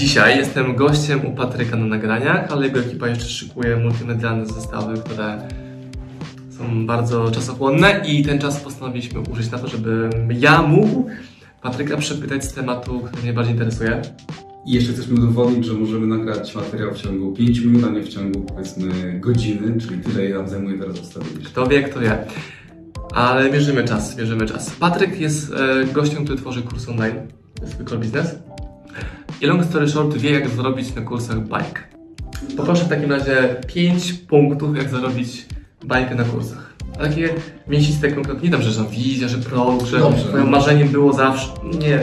Dzisiaj jestem gościem u Patryka na nagraniach, ale jego ekipa jeszcze szykuje multimedialne zestawy, które są bardzo czasochłonne i ten czas postanowiliśmy użyć na to, żeby ja mógł Patryka przepytać z tematu, który mnie bardziej interesuje. I jeszcze chcesz mi udowodnić, że możemy nagrać materiał w ciągu 5 minut, a nie w ciągu powiedzmy godziny, czyli tyle ile nam zajmuje teraz ustawienie. Kto wie, kto wie. Ale mierzymy czas, mierzymy czas. Patryk jest e, gościem, który tworzy kurs online, core business. I long story short, wie jak zarobić na kursach bajk. Poproszę w takim razie 5 punktów, jak zarobić bajkę na kursach. A takie mięsiste, konkretnie, nie dobrze, że wizja, że produkt, że Dobrze. moim marzeniem było zawsze. Nie.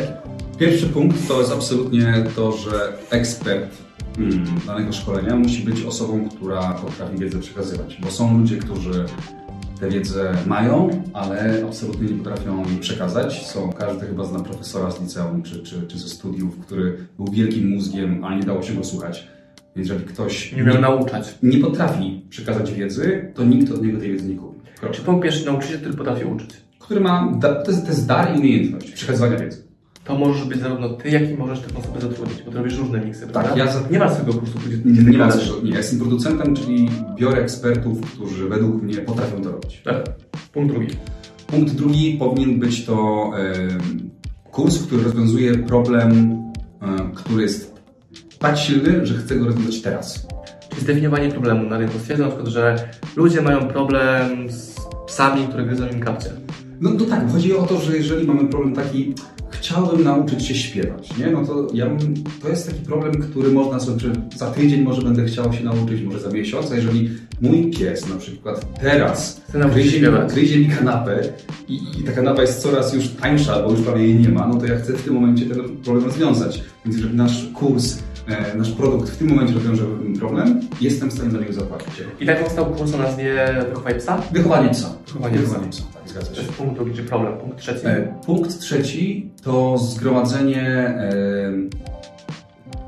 Pierwszy punkt to jest absolutnie to, że ekspert mm, danego szkolenia musi być osobą, która potrafi wiedzę przekazywać. Bo są ludzie, którzy tę wiedzę mają, ale absolutnie nie potrafią jej przekazać. Są, każdy chyba zna profesora z liceum czy, czy, czy ze studiów, który był wielkim mózgiem, ale nie dało się go słuchać. Więc jeżeli ktoś Nie umiał nauczać. nie potrafi przekazać wiedzy, to nikt od niego tej wiedzy nie kupi. Czy pierwszy nauczyciel, który potrafi uczyć? Który ma, da, to, jest, to jest dar i umiejętność przekazywania wiedzy. To możesz być zarówno ty, jak i możesz taką osobę zatrudnić, bo ty robisz różne miksy, prawda? ja za- Nie masz swojego kursu, gdzie Nie, nie, ma co, nie, ja jestem producentem, czyli biorę ekspertów, którzy według mnie potrafią to robić. Tak. Punkt drugi. Punkt drugi powinien być to em, kurs, który rozwiązuje problem, em, który jest tak silny, że chcę go rozwiązać teraz. Czyli zdefiniowanie problemu na rynku. Stwierdzam na przykład, że ludzie mają problem z psami, które gryzą im kapcie. No to tak, chodzi o to, że jeżeli mamy problem taki, chciałbym nauczyć się śpiewać, nie? No to ja bym, to jest taki problem, który można sobie, za tydzień może będę chciał się nauczyć, może za miesiąc, a jeżeli mój pies na przykład teraz gryzie, śpiewać. gryzie mi kanapę i, i ta kanapa jest coraz już tańsza, bo już prawie jej nie ma, no to ja chcę w tym momencie ten problem rozwiązać. Więc jeżeli nasz kurs, nasz produkt w tym momencie rozwiąże problem, jestem w stanie za niego zapłacić. I tak powstał kurs o nazwie Wychowaj psa. Wychowanie psa. Wychowanie Wychowanie psa, tak, zgadza To się. jest punkt drugi, czy problem. Punkt trzeci. E, Punkt trzeci to zgromadzenie e,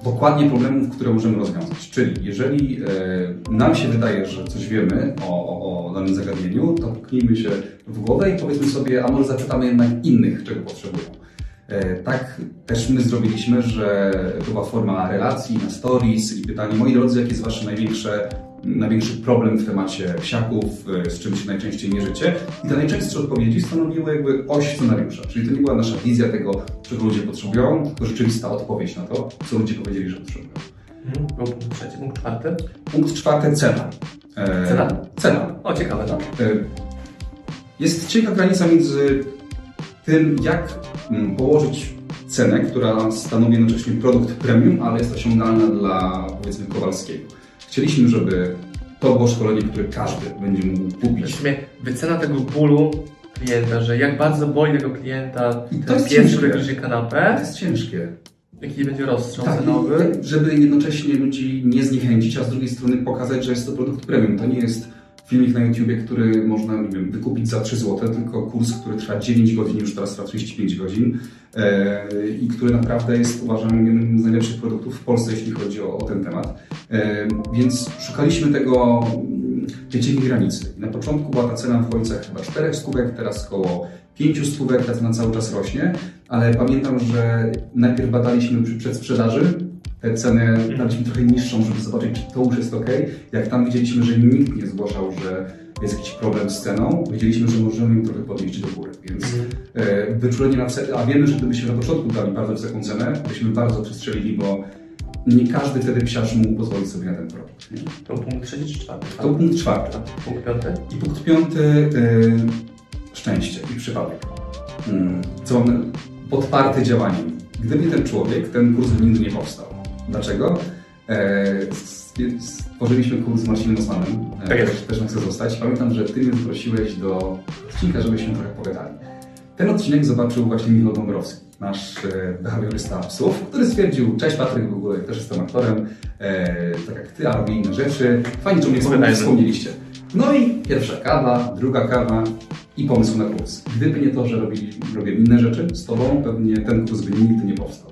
dokładnie problemów, które możemy rozwiązać. Czyli jeżeli e, nam się wydaje, że coś wiemy o, o, o danym zagadnieniu, to puknijmy się w głowę i powiedzmy sobie, a może zapytamy jednak innych, czego potrzebują. E, Tak też my zrobiliśmy, że to była forma relacji na stories i pytanie, moi drodzy, jakie jest wasze największe, największy problem w temacie psiaków, e, z czym się najczęściej mierzycie? I te najczęstsze odpowiedzi stanowiły jakby oś scenariusza, czyli to nie była nasza wizja tego, czego ludzie potrzebują, tylko rzeczywista odpowiedź na to, co ludzie powiedzieli, że potrzebują. Mhm. Był punkt trzeci. Punkt czwarty. Punkt czwarty, cena. E, Cena? Cena. O, ciekawe. E, Jest cienka granica między tym, jak mm, położyć cenę, która stanowi jednocześnie produkt premium, ale jest osiągalna dla powiedzmy Kowalskiego. Chcieliśmy, żeby to było szkolenie, które każdy będzie mógł W kupić. sumie wycena tego bólu klienta, że jak bardzo boli tego klienta I to ten jest pies, który gryzie To kanapę, jest ciężkie. jaki będzie rozstrzał Tak, cenowy. i żeby jednocześnie ludzi nie zniechęcić, a z drugiej strony pokazać, że jest to produkt premium. To nie jest filmik na YouTubie, który można nie wiem, wykupić za 3 zł, tylko kurs, który trwa 9 godzin, już teraz trwa 35 godzin e, i który naprawdę jest uważam jednym z najlepszych produktów w Polsce, jeśli chodzi o, o ten temat. E, więc szukaliśmy tego, mm, tej cienkiej granicy. I na początku była ta cena w okolicach chyba 4 stówek, teraz około 5 stówek, ta cena cały czas rośnie, ale pamiętam, że najpierw badaliśmy przy przedsprzedaży, te ceny daliśmy trochę niższą, żeby zobaczyć, czy to już jest ok. Jak tam widzieliśmy, że nikt nie zgłaszał, że jest jakiś problem z ceną, wiedzieliśmy, że możemy ją trochę podnieść do góry. Więc e, wyczulenie na cenę, a wiemy, że gdybyśmy na początku dali bardzo wysoką cenę, byśmy bardzo przestrzelili, bo nie każdy wtedy psiarz mógł pozwolić sobie na ten produkt. Nie? To punkt trzeci czy czwarty? To punkt czwarty. Punkt piąty? I punkt piąty, y, szczęście i przypadek. Mm, Co mamy podparty działaniem. Gdyby ten człowiek, ten kurs by nigdy nie powstał. Dlaczego? E, stworzyliśmy kurs z Marcinem Osmanem. E, Tak jest. też, chce zostać. Pamiętam, że Ty mnie zaprosiłeś do odcinka, żebyśmy trochę pogadali. Ten odcinek zobaczył właśnie Michał Dąbrowski, nasz e, behawiorysta psów, który stwierdził, cześć Patryk, w ogóle też jestem aktorem, tak jak Ty, a robię inne rzeczy. Fajnie, że mnie wspomnieliście. No i pierwsza kawa, druga kawa i pomysł na kurs. Gdyby nie to, że robili, robię inne rzeczy z Tobą, pewnie ten kurs by nigdy nie powstał.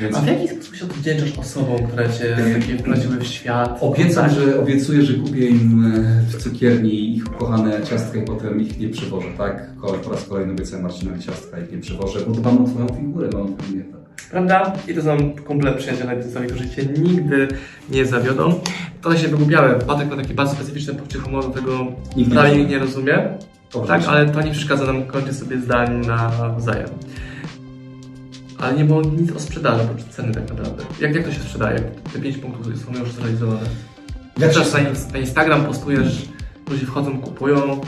Więc A w jaki sposób się odwdzięczasz osobom, które Cię wprowadziły w świat? obiecam, że, obiecuję, że kupię im e, w cukierni ich ukochane ciastka i potem ich nie przywożę, tak? Po raz kolejny obiecałem Marcinowi ciastka i ich nie przywożę, bo dbam o Twoją figurę, dbam o Twoją dietę. Prawda? I to są kumple przyjaciele którzy cię nigdy nie zawiodą. To się wygubiałem. Patryk ma takie bardzo specyficzne poczucie humoru, tego nie prawie nikt nie rozumie. Tak, ale to nie przeszkadza nam kończyć sobie zdań nawzajem. Ale nie było nic o sprzedaży, oprócz ceny tak naprawdę. Jak, jak to się sprzedaje? Te 5 punktów są już zrealizowane. Na, ins- na Instagram postujesz, ludzie wchodzą, kupują.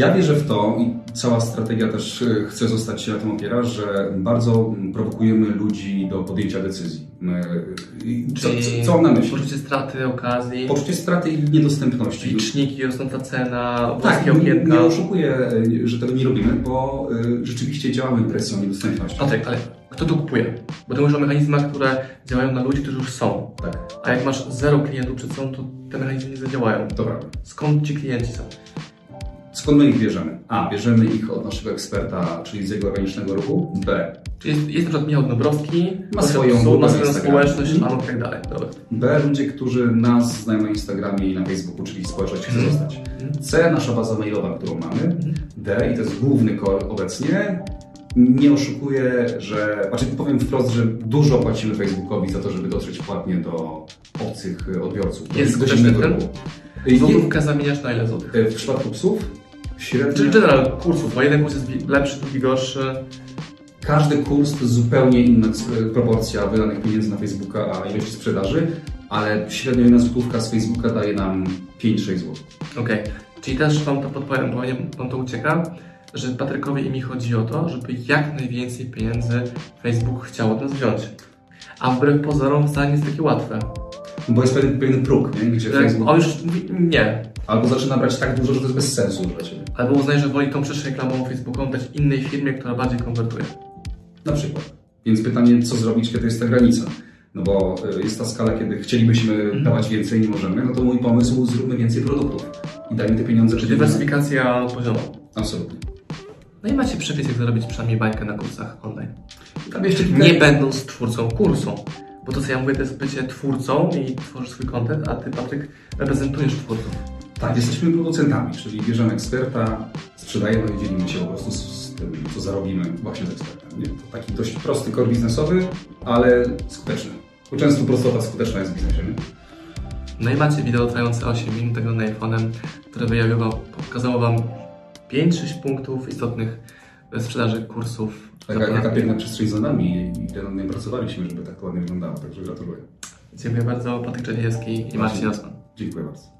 Ja wierzę w to i cała strategia też e, chce zostać się na tym opiera, że bardzo prowokujemy ludzi do podjęcia decyzji. My- i Co, Czyli co, mam na myśli? Poczucie straty, okazji, Poczucie straty i niedostępności. liczniki, rosnąca cena, Tak, okienka. nie oszukuję, że tego nie robimy, bo rzeczywiście działamy presją niedostępności. Patryk, ale kto to kupuje? Bo ty mówisz o mechanizmach, które działają na ludzi, którzy już są. Tak, A jak masz zero klientów przed sobą, to te mechanizmy nie zadziałają. prawda. Skąd ci klienci są? Skąd my ich bierzemy? A, bierzemy ich od naszego eksperta, czyli z jego organicznego ruchu. B, Czyli jest, jest na przykład Michał Dąbrowski, Ma swoją grupę ma na swoją społeczność, a no i tak dalej. Dobra. B, ludzie, którzy nas znają na Instagramie i na Facebooku, czyli społeczność chce Mhm. zostać. Mhm. C, nasza baza mailowa, którą mamy. Mhm. D, i to jest główny core obecnie, nie oszukuję, że, znaczy powiem wprost, że dużo płacimy Facebookowi za to, żeby dotrzeć płatnie do obcych odbiorców. Jest skuteczny ten? Złotówkę zamieniasz na ile złotych? W przypadku psów średnio... General kursów, bo jeden kurs jest lepszy, drugi gorszy. Każdy kurs to zupełnie inna proporcja wydanych pieniędzy na Facebooka, a ilości sprzedaży, ale średnio jedna złotówka z Facebooka daje nam 5-6 zł. Okej, czyli też Wam to podpowiem, bo Wam to ucieka, że Patrykowi i mi chodzi o to, żeby jak najwięcej pieniędzy Facebook chciał od nas wziąć. A wbrew pozorom wcale nie jest takie łatwe. Bo jest pewien, pewien próg, nie? gdzie Jak Facebook on już mówi, nie, albo zaczyna brać tak dużo, że to jest bez sensu dla Ciebie. albo uznaje, że woli tą przestrzeń reklamową Facebookową dać innej firmie, która bardziej konwertuje. Na przykład. Więc pytanie, co zrobić, kiedy jest ta granica? No bo y, jest ta skala, kiedy chcielibyśmy Mhm. dawać więcej, nie możemy, no to mój pomysł, zróbmy więcej produktów i dajmy te pieniądze, Czyli dywersyfikacja poziomu. Absolutnie. No i macie przepis, jak zarobić przynajmniej bajkę na kursach online. Tam jeszcze kilka... Nie będąc twórcą kursu. Bo to, co ja mówię, to jest bycie twórcą i tworzysz swój content, a ty, Patryk, reprezentujesz twórców. Tak, jesteśmy producentami, czyli bierzemy eksperta, sprzedajemy i dzielimy się po prostu z, tym, co zarobimy właśnie z ekspertem. Nie? To taki dość prosty core biznesowy, ale skuteczny. Bo często prostota skuteczna jest w biznesie. Nie? No i macie wideo trwające 8 minut tego na iPhone'em, które wyjawiło, pokazało Wam 5-6 punktów istotnych sprzedaży kursów. Taka, taka piękna przestrzeń za nami i nad nią pracowaliśmy, żeby tak ładnie wyglądało, także gratuluję. Dziękuję bardzo, Patryk Czerniewski i Marcin Osman. Dziękuję bardzo.